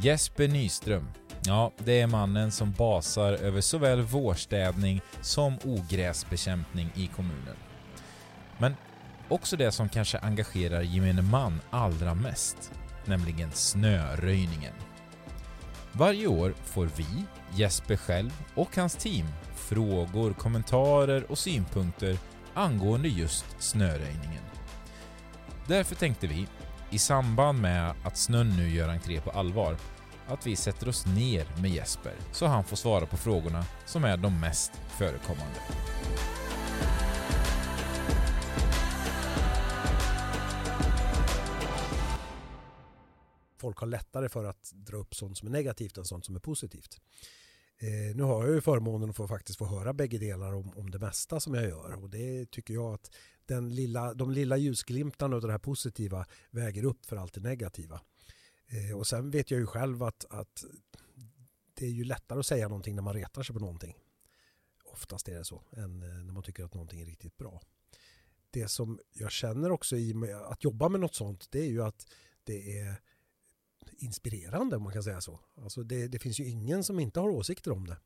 Jesper Nyström. Ja, det är mannen som basar över såväl vårstädning som ogräsbekämpning i kommunen. Men också det som kanske engagerar gemene man allra mest, nämligen snöröjningen. Varje år får vi, Jesper själv och hans team frågor, kommentarer och synpunkter angående just snöröjningen. Därför tänkte vi, i samband med att snön nu gör entré på allvar, att vi sätter oss ner med Jesper så han får svara på frågorna som är de mest förekommande. Folk har lättare för att dra upp sånt som är negativt än sånt som är positivt. Eh, nu har jag ju förmånen att få faktiskt få höra bägge delar om, om det mesta som jag gör och det tycker jag att den lilla, de lilla ljusglimtarna av det här positiva väger upp för allt det negativa. Eh, och sen vet jag ju själv att, att det är ju lättare att säga någonting när man retar sig på någonting. Oftast är det så, än eh, när man tycker att någonting är riktigt bra. Det som jag känner också i att jobba med något sånt, det är ju att det är inspirerande om man kan säga så. Alltså det, det finns ju ingen som inte har åsikter om det.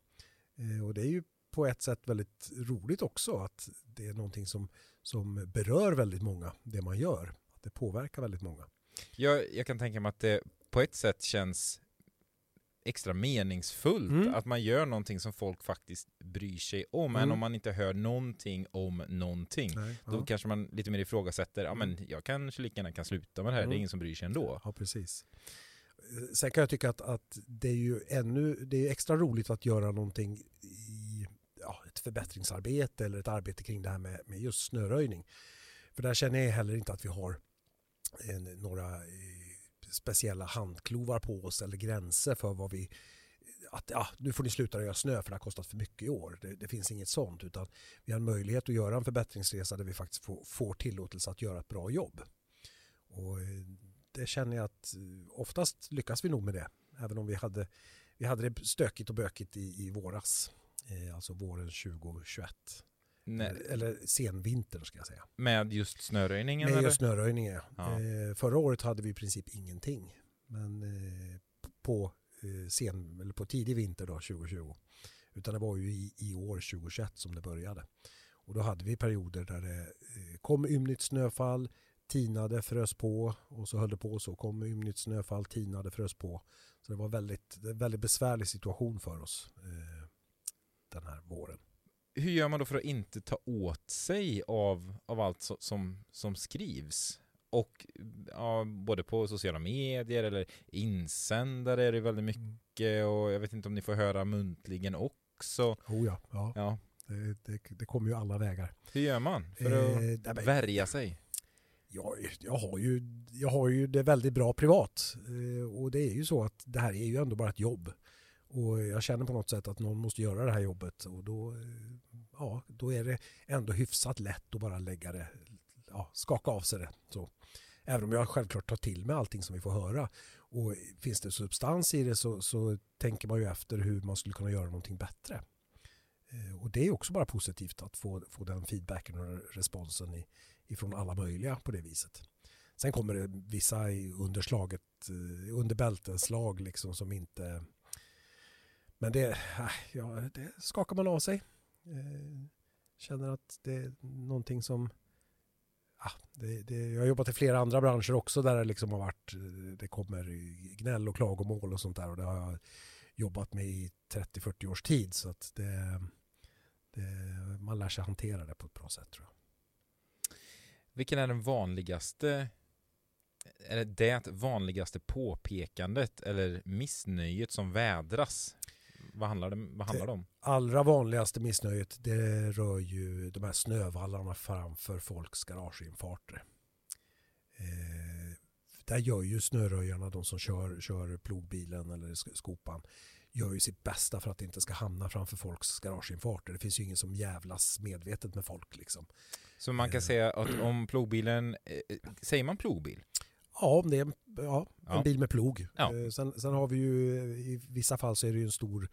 Eh, och det är ju på ett sätt väldigt roligt också att det är någonting som, som berör väldigt många, det man gör. Att det påverkar väldigt många. Jag, jag kan tänka mig att det på ett sätt känns extra meningsfullt mm. att man gör någonting som folk faktiskt bryr sig om. Mm. Än om man inte hör någonting om någonting. Nej, Då ja. kanske man lite mer ifrågasätter, ja men jag kanske lika gärna kan sluta med det här, mm. det är ingen som bryr sig ändå. Ja, precis. Sen kan jag tycka att, att det är ju ännu, det är extra roligt att göra någonting i ja, ett förbättringsarbete eller ett arbete kring det här med, med just snöröjning. För där känner jag heller inte att vi har en, några eh, speciella handklovar på oss eller gränser för vad vi att ja, nu får ni sluta röja snö för det har kostat för mycket i år. Det, det, finns inget sånt utan vi har en möjlighet att göra en förbättringsresa där vi faktiskt får, får tillåtelse att göra ett bra jobb. Och eh, det känner jag att eh, oftast lyckas vi nog med det. Även om vi hade, vi hade det stökigt och bökigt i, i våras. Eh, alltså våren 2021. Nej. Eller senvinter ska jag säga. Med just snöröjningen? Med eller? just snöröjningen, ja. Eh, förra året hade vi i princip ingenting. Men eh, på, eh, sen, eller på tidig vinter då, 2020. Utan det var ju i, i år 2021 som det började. Och då hade vi perioder där det eh, kom ymnigt snöfall, tinade, frös på och så höll det på så. Kom ymnigt snöfall, tinade, frös på. Så det var väldigt, väldigt besvärlig situation för oss eh, den här våren. Hur gör man då för att inte ta åt sig av, av allt som, som skrivs? Och ja, både på sociala medier eller insändare är det väldigt mycket och jag vet inte om ni får höra muntligen också. Oh ja, ja. ja. Det, det, det kommer ju alla vägar. Hur gör man för att eh, värja sig? Jag, jag, har ju, jag har ju det väldigt bra privat. Eh, och det är ju så att det här är ju ändå bara ett jobb. Och jag känner på något sätt att någon måste göra det här jobbet. Och då, eh, ja, då är det ändå hyfsat lätt att bara lägga det, ja, skaka av sig det. Så. Även om jag självklart tar till mig allting som vi får höra. Och finns det substans i det så, så tänker man ju efter hur man skulle kunna göra någonting bättre. Eh, och det är också bara positivt att få, få den feedbacken och responsen i, ifrån alla möjliga på det viset. Sen kommer det vissa under slaget, eh, under bälteslag liksom som inte... Men det, äh, ja, det skakar man av sig. Eh, känner att det är någonting som... Ja, det, det, jag har jobbat i flera andra branscher också där det liksom har varit... Eh, det kommer gnäll och klagomål och sånt där och det har jag jobbat med i 30-40 års tid så att det det, man lär sig hantera det på ett bra sätt tror jag. Vilken är den vanligaste är det det vanligaste påpekandet eller missnöjet som vädras? Vad handlar det, vad handlar det om? allra vanligaste missnöjet det rör ju de här snövallarna framför folks garageinfarter. Eh, där gör ju snöröjarna, de som kör, kör plogbilen eller skopan, gör ju sitt bästa för att det inte ska hamna framför folks garageinfarter. Det finns ju ingen som jävlas medvetet med folk liksom. Så man kan eh. säga att om plogbilen, eh, säger man plogbil? Ja, om det är ja, en ja. bil med plog. Ja. Eh, sen, sen, har vi ju i vissa fall så är det ju en stor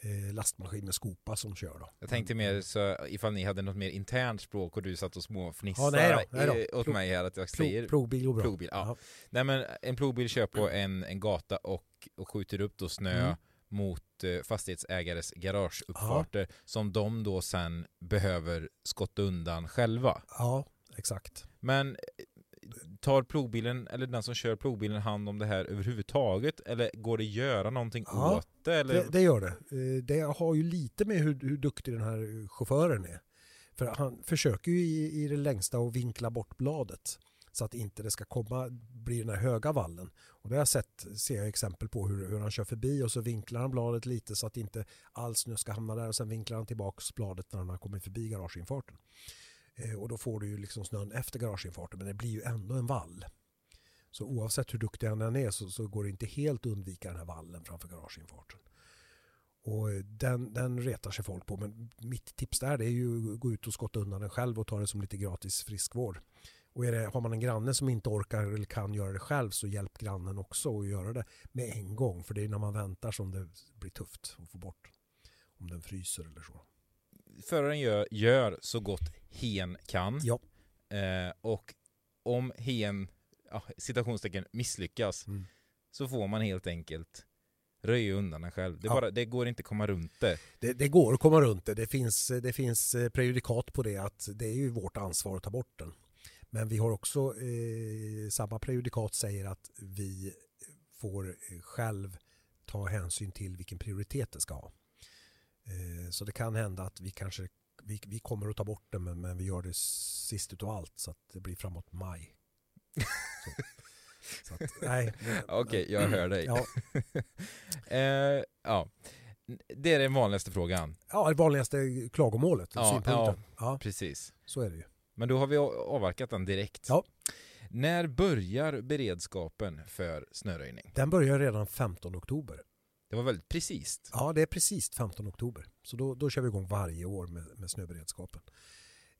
eh, lastmaskin med skopa som kör då. Jag tänkte mer så ifall ni hade något mer internt språk och du satt och småfnissade Ja, nej då, nej då. eh, åt Plog- mig här att jag Plog, säger plogbil går bra. plogbil. Ja. Ja. Nej men en plogbil kör på en, en gata och, och skjuter upp då snö Mm. Mot eh, fastighetsägares garageuppfarter som de då sen behöver skotta undan själva. ja, exakt. Men eh, tar plogbilen eller den som kör plogbilen hand om det här överhuvudtaget eller går det göra någonting Ja, åt det? Eller? Det, det gör det. Eh, Det har ju lite med hur, hur duktig den här chauffören är. För han försöker ju i, i det längsta att vinkla bort bladet så att inte det ska komma, bli den här höga vallen. Och det har jag sett, ser jag exempel på hur, hur han kör förbi och så vinklar han bladet lite så att inte all snö ska hamna där och sen vinklar han tillbaks bladet när han har kommit förbi garageinfarten. Eh, och då får du ju liksom snön efter garageinfarten men det blir ju ändå en vall. Så oavsett hur duktig han än är så, så går det inte helt att undvika den här vallen framför garageinfarten. Och den, den retar sig folk på men mitt tips där är ju att gå ut och skotta undan den själv och ta det som lite gratis friskvård. Och är det, har man en granne som inte orkar eller kan göra det själv så hjälp grannen också att göra det med en gång. För det är när man väntar som det blir tufft att få bort om den fryser eller så. Föraren gör, gör så gott hen kan. Ja. Eh, och om hen, ja, citationstecken, misslyckas Mm. så får man helt enkelt röja undan den själv. Det, Ja. bara, det går inte att komma runt det. Det, det går att komma runt det. Det finns, det finns eh, prejudikat på det att det är ju vårt ansvar att ta bort den. Men vi har också, eh, samma prejudikat säger att vi får eh, själv ta hänsyn till vilken prioritet det ska ha. Eh, så det kan hända att vi kanske, vi, vi kommer att ta bort den men, men vi gör det sist utav allt så att det blir framåt maj. Så, så att, nej. men- Okej, jag hör dig. Ja, Eh, ja. Det är den vanligaste frågan. ja, det vanligaste klagomålet, Ja, synpunkten. Ja. Precis. så är det ju. Men då har vi avverkat den direkt. Ja. När börjar beredskapen för snöröjning? Den börjar redan 15 oktober. Det var väldigt precis. Ja, det är precis 15 oktober. Så då, då kör vi igång varje år med, med snöberedskapen.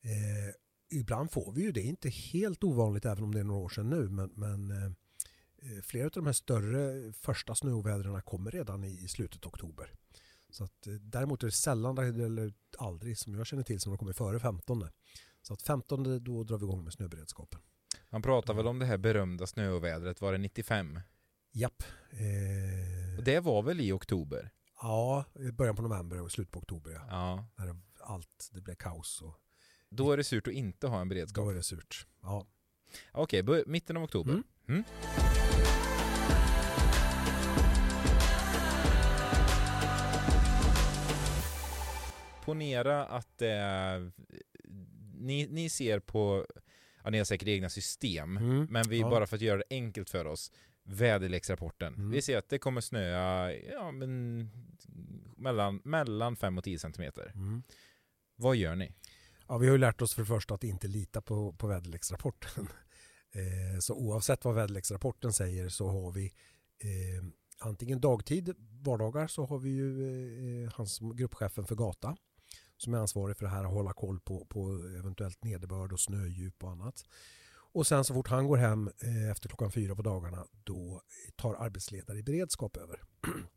Eh, ibland får vi ju det, inte helt ovanligt även om det är några år sedan nu, men, men eh, flera av de här större första snöovädren kommer redan i, i slutet av oktober. Så att, eh, däremot är det sällan, eller aldrig som jag känner till, som de kommer före 15. Så att 15 då drar vi igång med snöberedskapen. Man pratar väl om det här berömda snöovädret, var det 95? Japp. Eh, Och det var väl i oktober? Ja, i början på november och slut på oktober. Ja. Ja. När det, allt, det blev kaos och Då är det surt att inte ha en beredskap. då är det surt. Ja. Okej, bör- mitten av oktober. Mm. Mm. Ponera att eh, ni, ni ser på, ja, ni har säkert egna system, Mm. men vi Ja. bara för att göra det enkelt för oss, väderleksrapporten. Mm. Vi ser att det kommer snöa ja, men, mellan, mellan 5 och 10 centimeter. Mm. Vad gör ni? Ja, vi har ju lärt oss för det första att inte lita på, på väderleksrapporten. Eh, så oavsett vad väderleksrapporten säger så har vi eh, antingen dagtid, vardagar så har vi ju eh, han som gruppchefen för gata som är ansvarig för det här att hålla koll på, på eventuellt nederbörd och snödjup och annat. Och sen så fort han går hem eh, efter klockan fyra på dagarna då tar arbetsledare i beredskap över.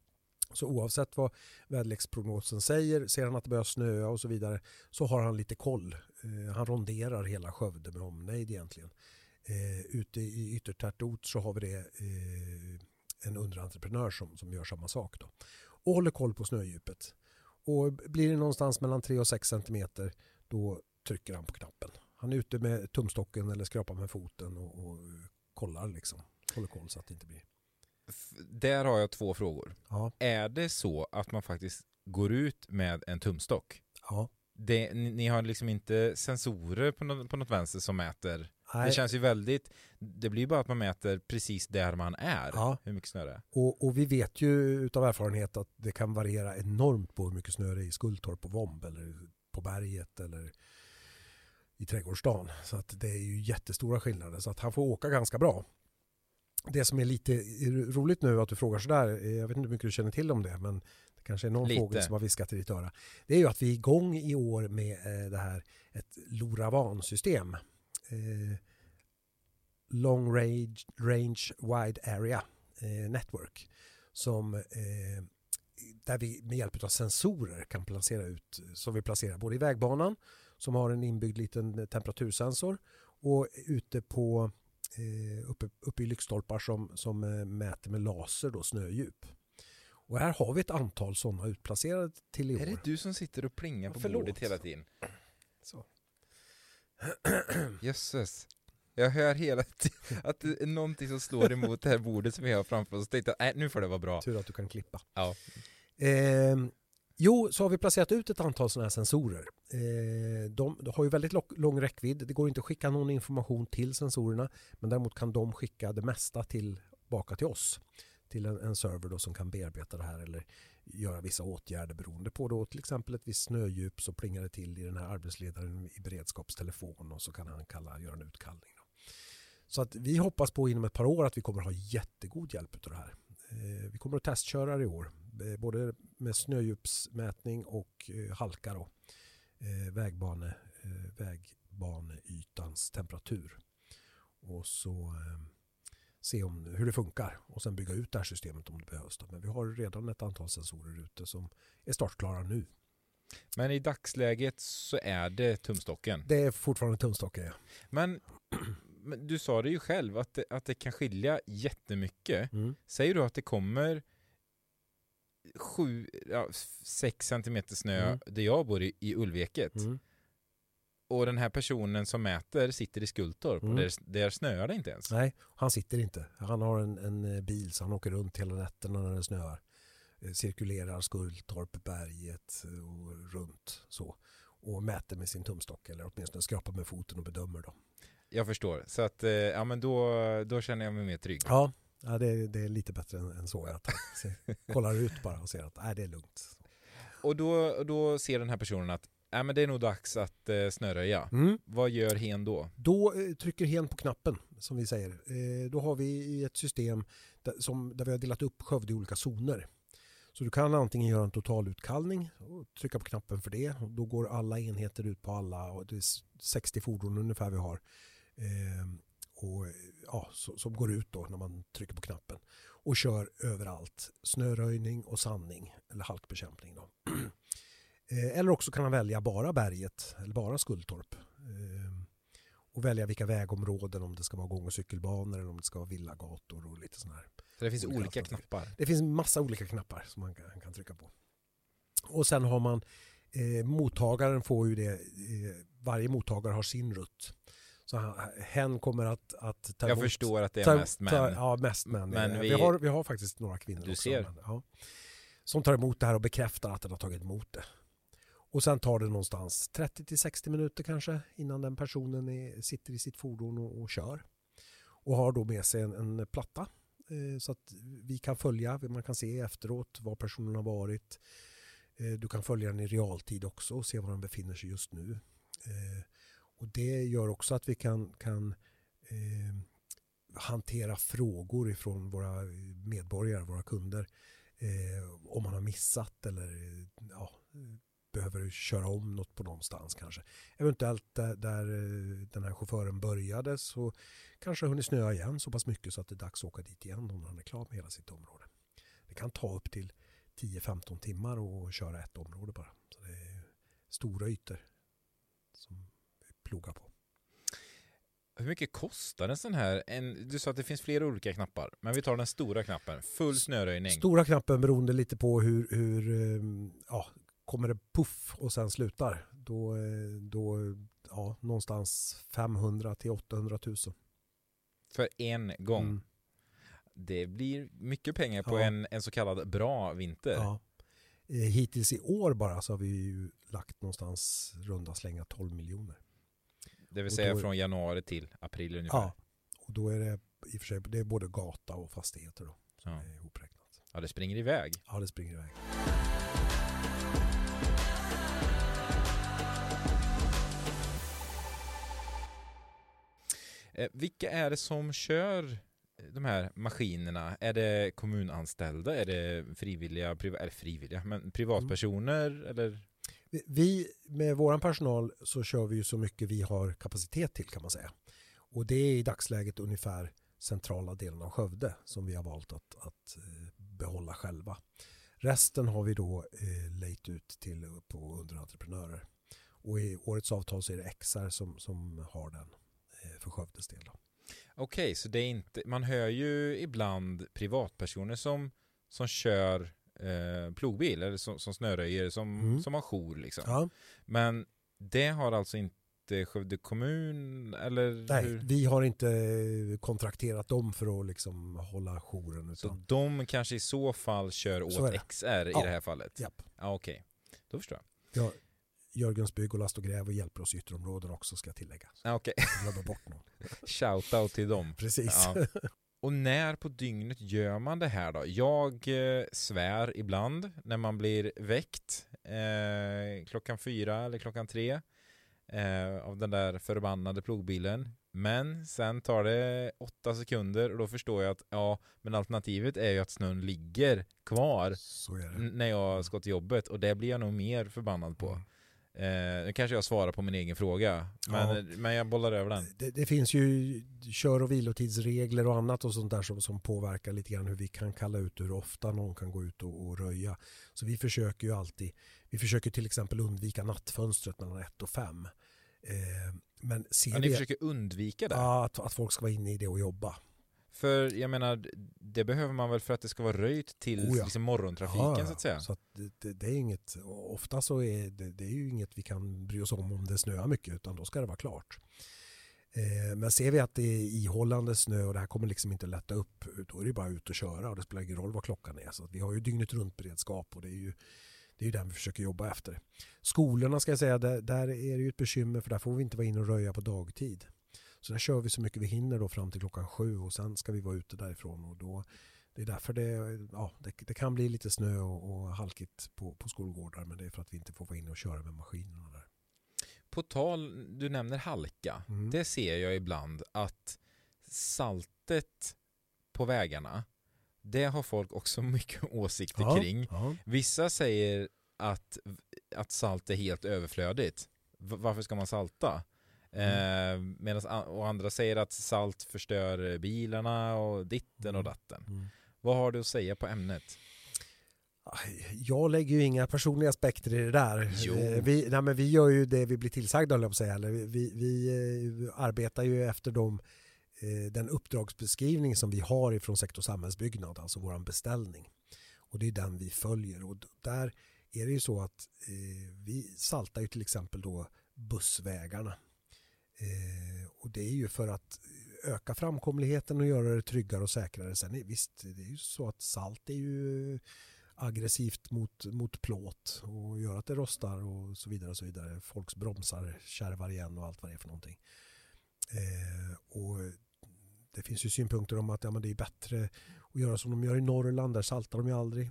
Så oavsett vad väderleksprognosen säger, ser han att det börjar snöa och så vidare så har han lite koll. Eh, han ronderar hela Skövde med omnejd egentligen. Eh, ute i yttertätort så har vi det en underentreprenör som, som gör samma sak då. Och håller koll på snödjupet. Och blir det någonstans mellan 3 och 6 centimeter då trycker han på knappen. Han är ute med tumstocken eller skrapar med foten och, och kollar liksom. Håller koll så att det inte blir... Där har jag två frågor. Ja, Är det så att man faktiskt går ut med en tumstock? ja. Det, ni, ni har liksom inte sensorer på något, på något vänster som mäter? Nej. Det känns ju väldigt... Det blir bara att man mäter precis där man är. Ja. Hur mycket snö det är. Och, och vi vet ju utav erfarenhet att det kan variera enormt på hur mycket snö det är i Skultorp och Vomb eller på berget eller i trädgårdsstaden. Så att det är ju jättestora skillnader så att han får åka ganska bra. Det som är lite roligt nu att du frågar sådär, eh, jag vet inte hur mycket du känner till om det men det kanske är någon Lite. fågel som har viskat i ditt öra. Det är ju att vi är igång i år med eh, det här ett LoRaWAN-system. Eh, Long Range, range Wide Area eh, Network som eh, där vi med hjälp av sensorer kan placera ut, som vi placerar både i vägbanan som har en inbyggd liten temperatursensor och ute på eh, uppe, uppe i lyktstolpar som, som eh, mäter med laser då snödjup. Och här har vi ett antal sådana utplacerade till i år. Är det du som sitter och plingar på Förlåt. bordet hela tiden? Så. Jösses. Jag hör hela tiden att det är någonting som slår emot det här bordet som vi har framför oss. Tänkte, nej, nu får det vara bra. Tur att du kan klippa. Ja. Eh, jo, så har vi placerat ut ett antal sådana här sensorer. Eh, de, de har ju väldigt lång räckvidd. Det går inte att skicka någon information till sensorerna. Men däremot kan de skicka det mesta tillbaka till oss. Till en, en server då som kan bearbeta det här eller göra vissa åtgärder beroende på då till exempel ett visst snödjup så plingar det till i den här arbetsledaren i beredskapstelefon och så kan han kalla, göra en utkallning. Då. Så att vi hoppas på inom ett par år att vi kommer ha jättegod hjälp av det här. Eh, vi kommer att testköra det i år, eh, både med snödjupsmätning och eh, halka då. Vägbane, vägbaneytans temperatur. Och så se om, hur det funkar och sen bygga ut det här systemet om det behövs. Då. Men vi har redan ett antal sensorer ute som är startklara nu. Men i dagsläget så är det tumstocken. Det är fortfarande tumstocken. Ja. Men, men du sa det ju själv att det, att det kan skilja jättemycket. Mm. Säger du att det kommer sju, ja, sex centimeter snö Mm. där jag bor i, i Ulveket Mm. Och den här personen som mäter sitter i Skultorp Mm. och där, där snöar det inte ens. Nej, han sitter inte. Han har en, en eh, bil så han åker runt hela nätterna när det snöar. Eh, Cirkulerar Skultorp, berget eh, och runt så. Och mäter med sin tumstock eller åtminstone skrapar med foten och bedömer då. Jag förstår. Så att, ja men då, då känner jag mig mer trygg. Ja, ja det, är, det är lite bättre än, än så. Att han kollar ut bara och ser att nej, det är lugnt. Och då, och då ser den här personen att ja, men det är nog dags att eh, snöröja. Mm. Vad gör hen då? Då eh, trycker hen på knappen som vi säger. Eh, då har vi ett system där, som, där vi har delat upp Skövde i olika zoner. Så du kan antingen göra en totalutkallning och trycka på knappen för det. Och då går alla enheter ut på alla och det är s- 60 fordon ungefär vi har. Eh, och, ja, som går ut då när man trycker på knappen. Och kör överallt. Snöröjning och sandning eller halkbekämpning. Då. Eh, Eller också kan man välja bara berget eller bara Skultorp. Eh, och välja vilka vägområden, om det ska vara gång och cykelbanor eller om det ska vara villagator och lite sådana här. Så det finns Olika olika knappar. Det finns massa olika knappar som man kan, kan trycka på. Och sen har man eh, mottagaren får ju det, eh, varje mottagare har sin rutt. Så han, hen kommer att, att ta Jag emot- förstår att det är ta- mest ta- män. Ja, mest män. Men Eh, vi- vi, har, vi har faktiskt några kvinnor Du också. ser. Men, ja, som tar emot det här och bekräftar att den har tagit emot det. Och sen tar det någonstans 30-60 minuter kanske innan den personen är, sitter i sitt fordon och, och kör. Och har då med sig en, en platta eh, så att vi kan följa, man kan se efteråt var personen har varit. Eh, du kan följa den i realtid också och se var den befinner sig just nu. Eh, och det gör också att vi kan, kan eh, hantera frågor ifrån våra medborgare, våra kunder. Eh, om man har missat eller ja, behöver köra om något på någonstans kanske. Eventuellt där, där eh, den här chauffören började så kanske har hunnit snöa igen så pass mycket så att det är dags att åka dit igen om han är klar med hela sitt område. Det kan ta upp till 10-15 timmar att köra ett område bara. Så det är stora ytor som vi plogar på. Hur mycket kostar en sån här? En, du sa att det finns flera olika knappar, men vi tar den stora knappen, full snöröjning. Stora knappen beroende lite på hur, hur eh, ja, kommer det puff och sen slutar. Då, då ja, någonstans 500 till 800 000. För en gång. Mm, Det blir mycket pengar på Ja. en, en så kallad bra vinter. ja. Eh, Hittills i år bara så har vi ju lagt någonstans runda slänga 12 miljoner. Det vill säga då- från januari till april ungefär. Ja, och då är det i och för sig det är både gata och fastigheter då. Som Ja. är ihopräknat. ja, det springer iväg. Ja, det springer iväg. Vilka är det som kör de här maskinerna? Är det kommunanställda? Är det frivilliga, priva, eller frivilliga, men privatpersoner? Mm. Eller? Vi- med våran personal så kör vi ju så mycket vi har kapacitet till kan man säga. Och det är i dagsläget ungefär centrala delen av Skövde som vi har valt att, att eh, behålla själva. Resten har vi då eh, lejt ut till på underentreprenörer. Och i årets avtal så är det XR som, som har den eh, för Skövdes del. Okej, så det är inte, man hör ju ibland privatpersoner som, som kör eh, plogbil eller som, som snöröjer som, Mm. som har jour liksom. Ja, Men det har alltså inte Skövde kommun eller nej, hur? vi har inte kontrakterat dem för att liksom hålla jouren. Så Utan, de kanske i så fall kör Så åt. XR i Ja. det här fallet? japp. Ja, okej. Då förstår jag. Ja, Jörgens bygg och last och gräv och hjälper oss i ytterområden också ska jag tillägga. Okej. Glömmer bort någon. Shoutout till dem. Precis. Ja. Och när på dygnet gör man det här då? Jag eh, svär ibland när man blir väckt eh, klockan fyra eller klockan tre eh, av den där förbannade plogbilen. Men sen tar det åtta sekunder och då förstår jag att ja, men alternativet är ju att snön ligger kvar när jag ska till jobbet och det blir jag nog mer förbannad på. Mm. Eh, nu kanske jag svarar på min egen fråga, men, men jag bollar över den. Det, det finns ju kör och vilotidsregler och annat och sånt där som, som påverkar lite grann hur vi kan kalla ut hur ofta någon kan gå ut och, och röja. Så vi försöker ju alltid, vi försöker till exempel undvika nattfönstret mellan 1 och 5. Eh, men ser Ja, ni vi försöker undvika det? ja, att, att folk ska vara inne i det och jobba. För jag menar, det behöver man väl för att det ska vara röjt till Oh ja. liksom morgontrafiken Ja, så att säga? Så att det, det, är inget, ofta så är det, det är ju inget vi kan bry oss om om det snöar mycket utan då ska det vara klart. Eh, men ser vi att det är ihållande snö och det här kommer liksom inte lätta upp då är det bara ut och köra och det spelar ingen roll vad klockan är. Så vi har ju dygnet runt beredskap och det är ju det är ju den vi försöker jobba efter. Skolorna ska jag säga, där, där är det ju ett bekymmer för där får vi inte vara inne och röja på dagtid. Så där kör vi så mycket vi hinner då fram till klockan sju och sen ska vi vara ute därifrån och då det är därför det, ja, det, det kan bli lite snö och, och halkigt på, på skolgårdar men det är för att vi inte får vara inne och köra med maskinerna där. På tal, du nämner halka. Mm. Det ser jag ibland att saltet på vägarna, det har folk också mycket åsikter Ja, kring. Ja. Vissa säger att, att salt är helt överflödigt. Varför ska man salta? Eh, Medan och andra säger att salt förstör bilarna och ditten och Mm. datten. Mm. Vad har du att säga på ämnet? Aj, Jag lägger ju inga personliga aspekter i det där. Jo. Eh, Vi, nej, men vi gör ju det vi blir tillsagda, jag säga. Eller vi, vi eh, arbetar ju efter de, eh, den uppdragsbeskrivning som vi har ifrån sektor samhällsbyggnad, alltså vår beställning. Och det är den vi följer. Och där är det ju så att vi saltar ju till exempel då bussvägarna. Eh, och det är ju för att öka framkomligheten och göra det tryggare och säkrare. Sen är, visst, det är ju så att salt är ju aggressivt mot, mot plåt och gör att det rostar och så vidare. och så vidare. Folks bromsar kärvar igen och allt vad det är för någonting. Eh, och det finns ju synpunkter om att ja, men det är bättre att göra som de gör i Norrland, där saltar de ju aldrig.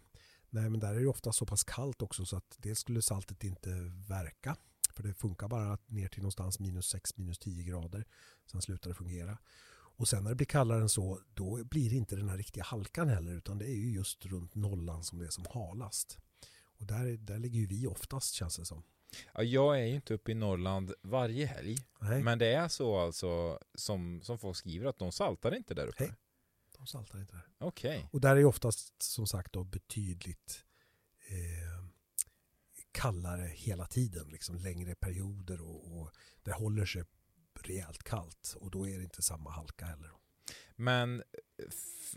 Nej, men där är det ofta så pass kallt också så att dels skulle saltet inte verka. För det funkar bara ner till någonstans minus 6, minus 10 grader. Sen slutar det fungera. Och sen när det blir kallare än så, då blir det inte den här riktiga halkan heller, utan det är ju just runt nollan som det är som halast. Och där, där ligger ju vi oftast känns det som. Ja, jag är ju inte uppe i Norrland varje helg. Nej, Men det är så alltså som, som folk skriver att de saltar inte där uppe? Nej. de saltar inte där. Okej. Och där är ju oftast som sagt då betydligt eh, kallare hela tiden, liksom längre perioder och, och det håller sig rejält kallt och då är det inte samma halka heller. Men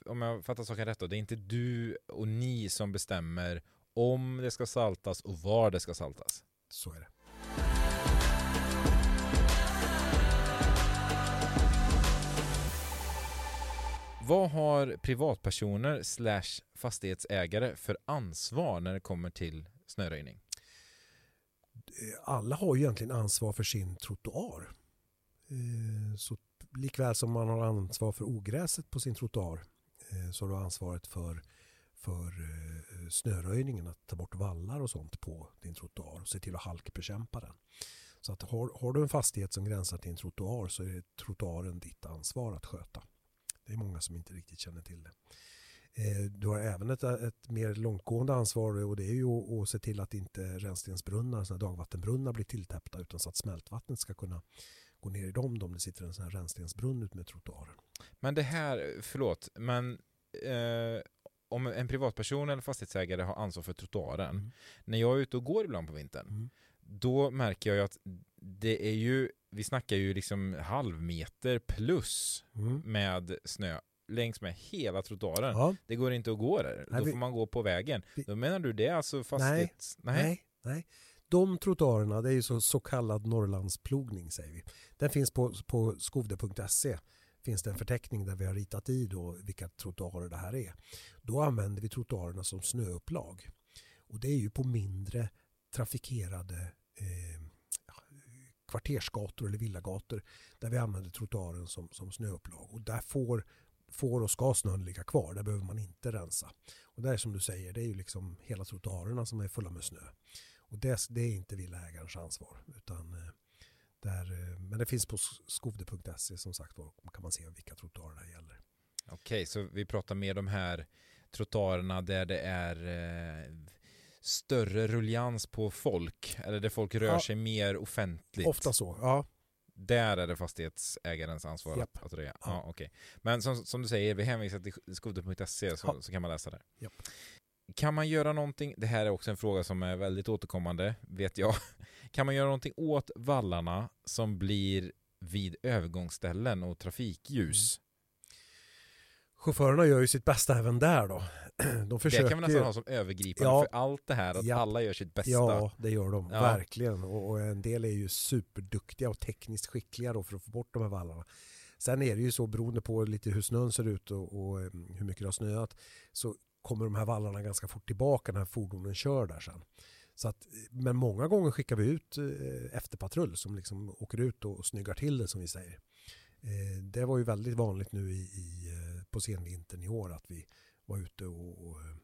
om jag fattar saken rätt då, det är inte du och ni som bestämmer om det ska saltas och var det ska saltas? Så är det. Vad har privatpersoner slash fastighetsägare för ansvar när det kommer till snöröjning? Eh, alla har ju egentligen ansvar för sin trottoar. Eh, så likväl som man har ansvar för ogräset på sin trottoar eh, så har du ansvaret för, för snöröjningen, att ta bort vallar och sånt på din trottoar och se till att halkbekämpa den. Så att har, har du en fastighet som gränsar till en trottoar så är trottoaren ditt ansvar att sköta. Det är många som inte riktigt känner till det. Eh, Du har även ett, ett mer långtgående ansvar och det är ju att, att se till att inte rännstensbrunnar, såna dagvattenbrunnar blir tilltäppta utan så att smältvattnet ska kunna gå ner i dem om det sitter en sån här rännstensbrunn ut med trottoaren. Men det här, förlåt, men eh, om en privatperson eller fastighetsägare har ansvar för trottoaren, Mm. när jag är ute och går ibland på vintern, Mm. då märker jag att det är ju, vi snackar ju liksom halvmeter plus Mm. med snö längs med hela trottoaren. Ja, Det går inte att gå där, Nej, då vi- får man gå på vägen. vi- Då menar du det är alltså fastighets... Nej. nej, nej. De trottoarerna, det är ju så, så kallad Norrlandsplogning säger vi. Den finns på, på skovde.se. finns det en förteckning där vi har ritat i då vilka trottoarer det här är. Då använder vi trottoarerna som snöupplag. Och det är ju på mindre trafikerade eh, kvartersgator eller villagator där vi använder trottoaren som, som snöupplag. Och där får, får och ska snön ligga kvar, där behöver man inte rensa. Och där som du säger, det är ju liksom hela trottoarerna som är fulla med snö. Och det, det är inte villaägarens ansvar. Utan eh, där, eh, men det finns på skovde.se som sagt var kan man se vilka trottoarer det gäller. Okej, så vi pratar mer de här trottoarerna där det är eh, större rullians på folk, eller där folk rör Ja. sig mer offentligt. Ofta så, ja. Där är det fastighetsägarens ansvar Japp. att, röja. Ja. Ja. okej. Men som, som du säger, vi hänvisar till skovde.se så, Ja. så kan man läsa där. Japp. Kan man göra någonting, det här är också en fråga som är väldigt återkommande, vet jag. Kan man göra någonting åt vallarna som blir vid övergångsställen och trafikljus? Chaufförerna gör ju sitt bästa även där då. De försöker det kan vi nästan ha som övergripande Ja. för allt det här, att Ja. alla gör sitt bästa. Ja, det gör de. Ja. Verkligen. Och, och en del är ju superduktiga och tekniskt skickliga då för att få bort de här vallarna. Sen är det ju så beroende på lite hur snön ser ut och, och eh, hur mycket det har snöat så kommer de här vallarna ganska fort tillbaka när fordonen kör där sen. Så att, men många gånger skickar vi ut eh, efterpatrull som liksom åker ut och snyggar till det som vi säger. Eh, det var ju väldigt vanligt nu i, i, eh, på senvintern i år att vi var ute och, och eh,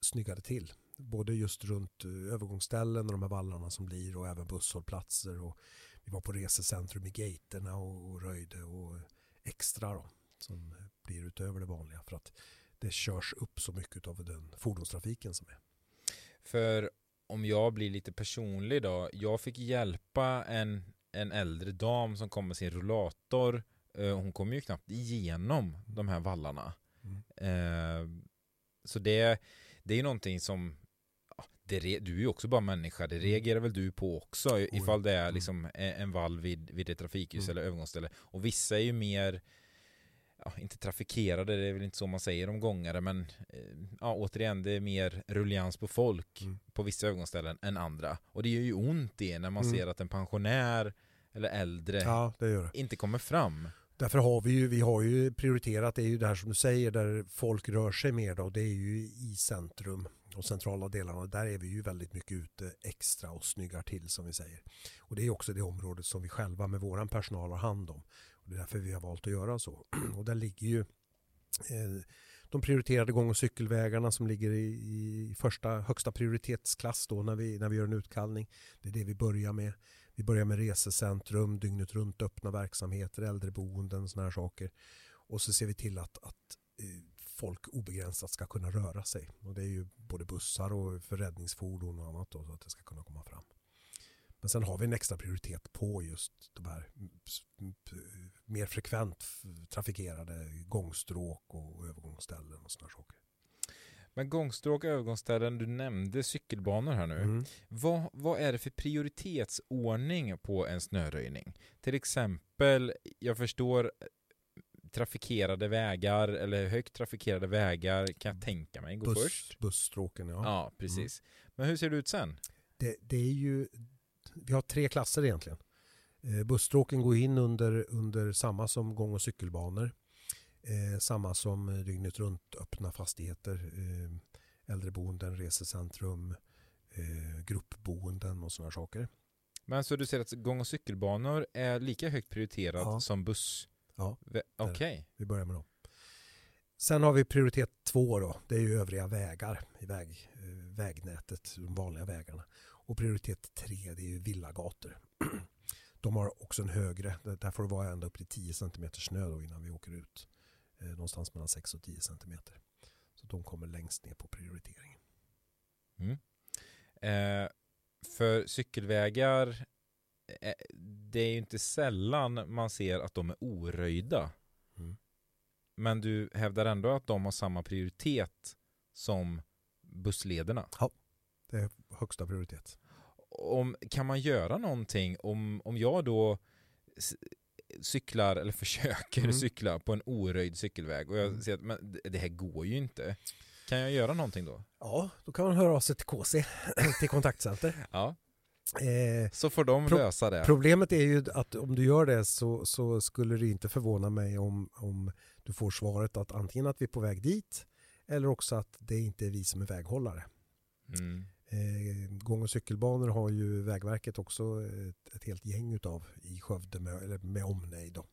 snyggade till. Både just runt eh, övergångsställen och de här vallarna som blir och även busshållplatser. Och vi var på resecentrum i gaterna och, och röjde och extra då, som blir utöver det vanliga för att det körs upp så mycket av den fordonstrafiken som är. För om jag blir lite personlig då, jag fick hjälpa en, en äldre dam som kom med sin rullator. Eh, Hon kom ju knappt igenom de här vallarna. Mm. Eh, Så det, det är ju någonting som det, du är ju också bara människa, det reagerar väl du på också ifall det är Mm. liksom en en vall vid, vid ett trafikljus Mm. eller övergångsställe. Och vissa är ju mer ja, inte trafikerade, det är väl inte så man säger om gångare, men eh, ja, återigen, det är mer rullians på folk Mm. på vissa övergångsställen än andra. Och det gör ju ont i när man Mm. ser att en pensionär eller äldre Ja, det det. inte kommer fram. Därför har vi ju, vi har ju prioriterat, det är ju det här som du säger, där folk rör sig mer då, det är ju i centrum och centrala delarna. Där är vi ju väldigt mycket ute extra och snyggar till som vi säger. Och det är också det området som vi själva med våran personal har hand om. Och det är därför vi har valt att göra så. Och där ligger ju eh, de prioriterade gång och cykelvägarna som ligger i, i första högsta prioritetsklass då när vi, när vi gör en utkallning. Det är det vi börjar med. Vi börjar med resecentrum, dygnet runt öppna verksamheter, äldreboenden, sådana här saker. Och så ser vi till att, att eh, folk obegränsat ska kunna röra sig. Och det är ju både bussar och för räddningsfordon och annat då, så att det ska kunna komma fram. Men sen har vi en extra prioritet på just de här mm, mm, mer frekvent trafikerade gångstråk och övergångsställen och sådana saker. Men gångstråk övergångsställen, du nämnde cykelbanor här nu. Mm. Vad, vad är det för prioritetsordning på en snöröjning? Till exempel, jag förstår trafikerade vägar eller högt trafikerade vägar kan jag tänka mig gå Buss, först. Busstråken, ja. Ja, precis. Men hur ser det ut sen? Det, det är ju, vi har tre klasser egentligen. Eh, busstråken går in under, under samma som gång och cykelbanor. Eh, samma som eh, dygnet runt öppna fastigheter. Eh, äldreboenden, resecentrum, eh, gruppboenden och sådana saker. Men så du ser att gång och cykelbanor är lika högt prioriterat Ja. som buss? Ja, Okej. vi börjar med dem. Sen har vi prioritet två då. Det är ju övriga vägar i väg, eh, vägnätet, de vanliga vägarna. Och prioritet tre det är ju villagator. De har också en högre, där- där får det vara ända upp till 10 cm snö då innan vi åker ut. Eh, Någonstans mellan 6 och 10 cm. Så de kommer längst ner på prioriteringen. Mm. Eh, för cykelvägar, eh, det är ju inte sällan man ser att de är oröjda. Mm. Men du hävdar ändå att de har samma prioritet som busslederna? Det är högsta prioritet. Om, kan man göra någonting om, om jag då cyklar eller försöker Mm. cykla på en oröjd cykelväg och jag Mm. ser att men, det- här går ju inte. Kan jag göra någonting då? Ja, då kan man höra av sig till KC, till kontaktcenter. Ja, Eh, så får de Pro- lösa det. Problemet är ju att om du gör det så, så skulle det inte förvåna mig om, om du får svaret att antingen att vi är på väg dit eller också att det inte är vi som är väghållare. Mm. Eh, gång och cykelbanor har ju Vägverket också ett, ett helt gäng utav i Skövde med, eller med omnejd. Då.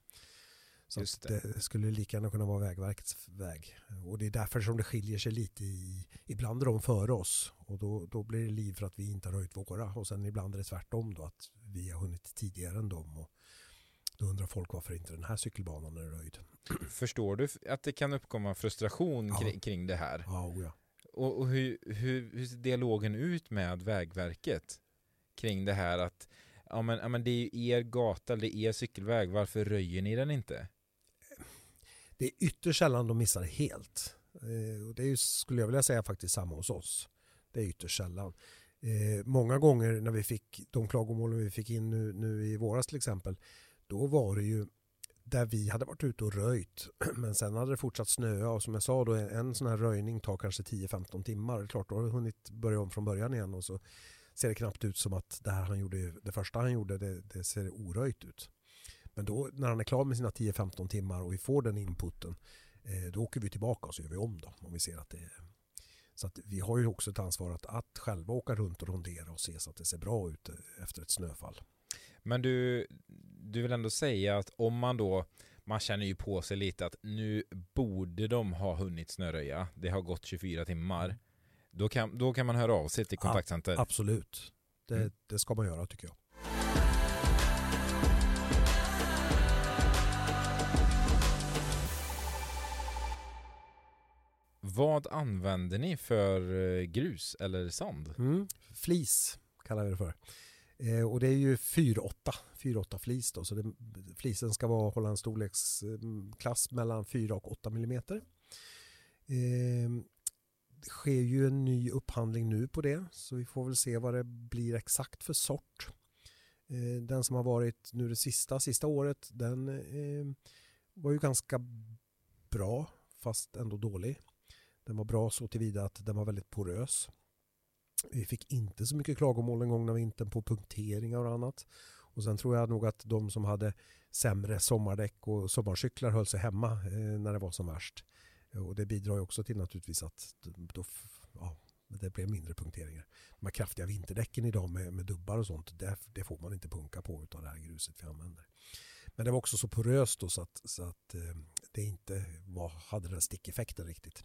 Så det. det skulle lika gärna kunna vara Vägverkets väg. Och det är därför som det skiljer sig lite i, ibland är de före oss och då, då blir det liv för att vi inte har röjt våra och sen ibland är det tvärtom då att vi har hunnit tidigare än dem och då undrar folk varför inte den här cykelbanan är röjd. Förstår du att det kan uppkomma frustration Ja. kring, kring det här? Ja, oh ja. Och, och hur, hur, hur ser dialogen ut med Vägverket kring det här att ja men, ja men det är ju er gata, det är er cykelväg, varför röjer ni den inte? Det är ytterst sällan de missar helt. Eh, och det är ju, skulle jag vilja säga faktiskt samma hos oss. Det är ytterst sällan. Eh, många gånger när vi fick de klagomålen vi fick in nu, nu i våras till exempel, då var det ju där vi hade varit ute och röjt men sen hade det fortsatt snöa och som jag sa då en sån här röjning tar kanske 10-15 timmar. Det är klart då har du hunnit börja om från början igen och så ser det knappt ut som att det här han gjorde, det första han gjorde det, det ser oröjt ut. Men då när han är klar med sina 10-15 timmar och vi får den inputen eh, då åker vi tillbaka och så gör vi om då om vi ser att det är så att vi har ju också ett ansvar att, att själva åka runt och rondera och se så att det ser bra ut eh, efter ett snöfall. Men du, du vill ändå säga att om man då, man känner ju på sig lite att nu borde de ha hunnit snöröja, det har gått 24 timmar, då kan, då kan man höra av sig till Ja, kontaktcenter. Absolut. Det, Mm. det ska man göra tycker jag. Vad använder ni för eh, grus eller sand? Mm. Flis kallar vi det för. Eh, och det är ju 4-8, 4-8 flis då. Så det, flisen ska vara, hålla en storleksklass eh, mellan 4 och 8 millimeter. Eh, det sker ju en ny upphandling nu på det så vi får väl se vad det blir exakt för sort. Eh, den som har varit nu det sista, sista året den eh, var ju ganska bra fast ändå dålig. Den var bra så tillvida att den var väldigt porös. Vi fick inte så mycket klagomål en gång vintern på punkteringar och annat. Och sen tror jag nog att de som hade sämre sommardäck och sommarcyklar höll sig hemma eh, när det var som värst. Eh, och det bidrar ju också till naturligtvis att då, ja, det blev mindre punkteringar. De här kraftiga vinterdäcken idag med, med dubbar och sånt, det, det får man inte punka på utav det här gruset vi använder. Men det var också så poröst då så att, så att eh, det inte var, hade den stickeffekten riktigt.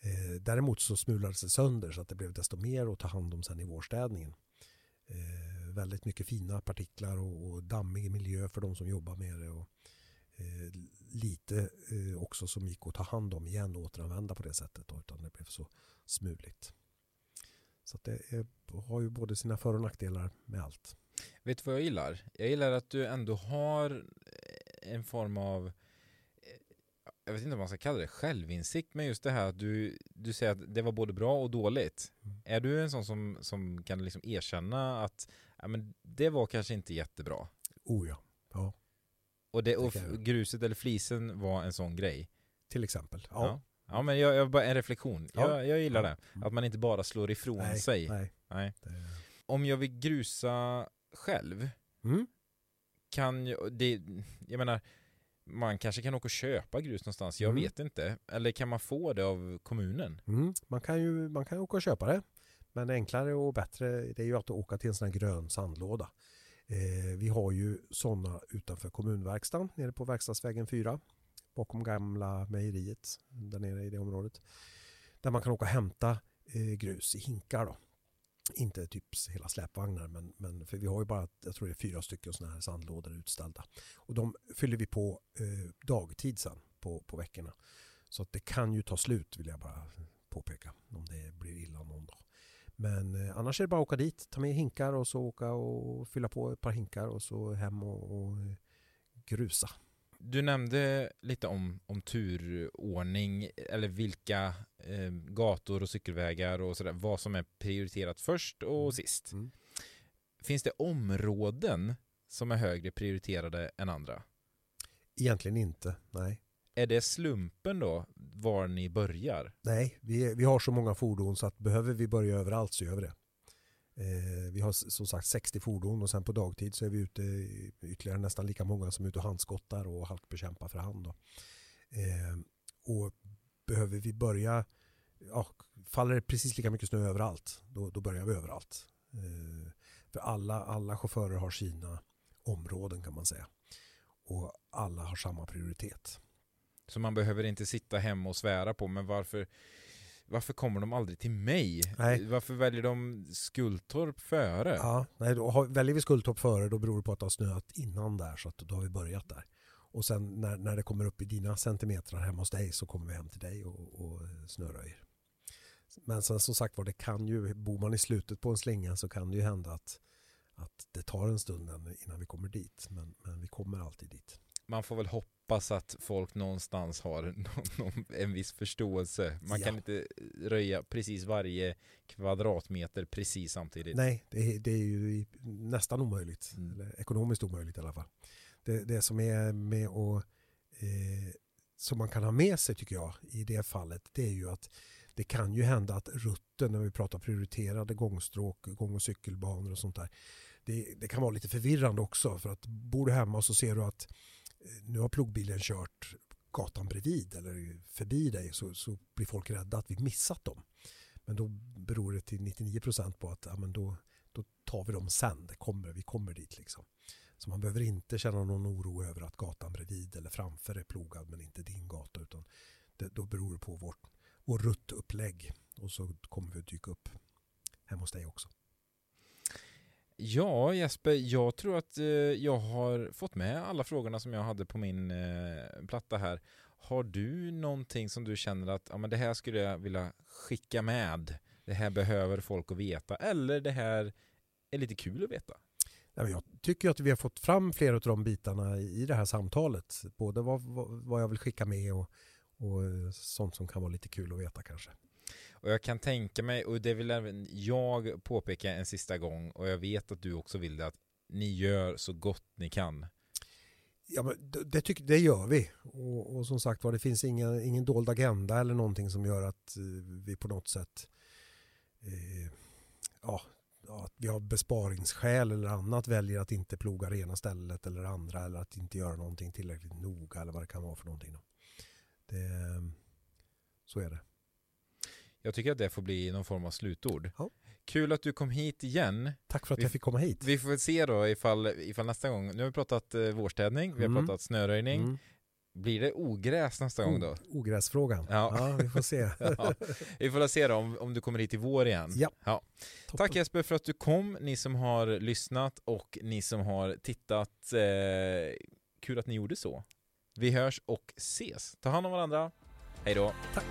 Eh, däremot så smulades det sönder så att det blev desto mer att ta hand om sen i vårstädningen. Eh, väldigt mycket fina partiklar och, och dammig miljö för de som jobbar med det. Och, eh, lite eh, också som gick att ta hand om igen och återanvända på det sättet då, utan det blev så smuligt. Så att det är, har ju både sina för och nackdelar med allt. Vet du vad jag gillar? Jag gillar att du ändå har eh, en form av eh, jag vet inte vad man ska kalla det, självinsikt men just det här att du, du säger att det var både bra och dåligt. Mm. Är du en sån som, som kan liksom erkänna att ja, men det var kanske inte jättebra? Oh ja, ja Och, det, och gruset eller flisen var en sån grej? till exempel. Ja. Ja. Ja, men jag, jag bara en reflektion. Ja. Jag, jag gillar det. Att man inte bara slår ifrån Nej, sig. nej. Nej. Det, Om jag vill grusa själv mm. kan jag, det, jag menar, man kanske kan åka och köpa grus någonstans, jag Mm. vet inte. Eller kan man få det av kommunen? Mm. Man, kan ju, man kan åka och köpa det. Men enklare och bättre det är ju att åka till en sån här grön sandlåda. Eh, vi har ju sådana utanför kommunverkstan nere på Verkstadsvägen 4 bakom gamla mejeriet där nere i det området. Där man kan åka och hämta eh, grus i hinkar då. Inte typ hela släpvagnar men, men för vi har ju bara, jag tror det är fyra stycken sådana här sandlådor utställda. Och de fyller vi på eh, dagtid sen på, på veckorna. Så att det kan ju ta slut vill jag bara påpeka om det blir illa någon dag. Men eh, annars är det bara att åka dit, ta med hinkar och så åka och fylla på ett par hinkar och så hem och, och eh, grusa. Du nämnde lite om, om turordning, eller vilka eh, gator och cykelvägar och sådär, vad som är prioriterat först och Mm. sist. Mm. Finns det områden som är högre prioriterade än andra? Egentligen inte, nej. Är det slumpen då, var ni börjar? Nej, vi, vi har så många fordon så att behöver vi börja överallt så gör vi det. Eh, vi har som sagt 60 fordon och sen på dagtid så är vi ute i ytterligare nästan lika många som är ute och handskottar och halkbekämpar för hand. Då. Eh, och behöver vi börja, ja, faller det precis lika mycket snö överallt, då, då börjar vi överallt. Eh, för alla, alla chaufförer har sina områden kan man säga. Och alla har samma prioritet. Så man behöver inte sitta hemma och svära på, men varför, varför kommer de aldrig till mig? Nej. Varför väljer de Skultorp före? Ja, nej, då har, väljer vi Skultorp före då beror det på att det har snöat innan där så att då har vi börjat där. Och sen när, när det kommer upp i dina centimeter hemma hos dig så kommer vi hem till dig och, och snöröjer. Men sen som sagt var det kan ju, bor man i slutet på en slinga så kan det ju hända att, att det tar en stund innan vi kommer dit. Men, men vi kommer alltid dit. Man får väl hoppas att folk någonstans har någon, någon, en viss förståelse. Man Ja. kan inte röja precis varje kvadratmeter precis samtidigt. Nej, det är, det är ju nästan omöjligt. Mm. Eller ekonomiskt omöjligt i alla fall. Det, det som är med och eh, som man kan ha med sig tycker jag i det fallet det är ju att det kan ju hända att rutten när vi pratar prioriterade gångstråk, gång och cykelbanor och sånt där. Det, det kan vara lite förvirrande också för att bor du hemma så ser du att Eh, nu har plogbilen kört gatan bredvid eller förbi dig så, så blir folk rädda att vi missat dem. Men då beror det till 99% på att ja, men då, då tar vi dem sen, det kommer, vi kommer dit liksom. Så man behöver inte känna någon oro över att gatan bredvid eller framför är plogad men inte din gata utan det, då beror det på vårt, vår ruttupplägg och så kommer vi att dyka upp hemma hos dig också. Ja, Jesper, jag tror att eh, jag har fått med alla frågorna som jag hade på min eh, platta här. Har du någonting som du känner att ja, men det här skulle jag vilja skicka med? Det här behöver folk att veta. Eller det här är lite kul att veta? Jag tycker att vi har fått fram flera av de bitarna i det här samtalet. Både vad, vad, vad jag vill skicka med och, och eh, sånt som kan vara lite kul att veta kanske. Och jag kan tänka mig, och det vill även jag påpeka en sista gång, och jag vet att du också vill det, att ni gör så gott ni kan. Ja, men det, tycker, det gör vi. Och, och som sagt var, det finns inga, ingen dold agenda eller någonting som gör att eh, vi på något sätt eh, ja, ja, att vi har besparingsskäl eller annat väljer att inte ploga det ena stället eller det andra eller att inte göra någonting tillräckligt noga eller vad det kan vara för någonting. Då. Det, så är det. Jag tycker att det får bli någon form av slutord. Ja. Kul att du kom hit igen. Tack för att Vi- jag fick komma hit. Vi får väl se då ifall, ifall nästa gång, nu har vi pratat eh, vårstädning, vi har Mm. pratat snöröjning. Mm. Blir det ogräs nästa gång då? O- Ogräsfrågan. Ja. Ja. vi får se. Ja, vi får se då om, om du kommer hit i vår igen. Ja. Tack Toppen. Jesper för att du kom, ni som har lyssnat och ni som har tittat. Eh, kul att ni gjorde så. Vi hörs och ses. Ta hand om varandra. Hej då. Tack.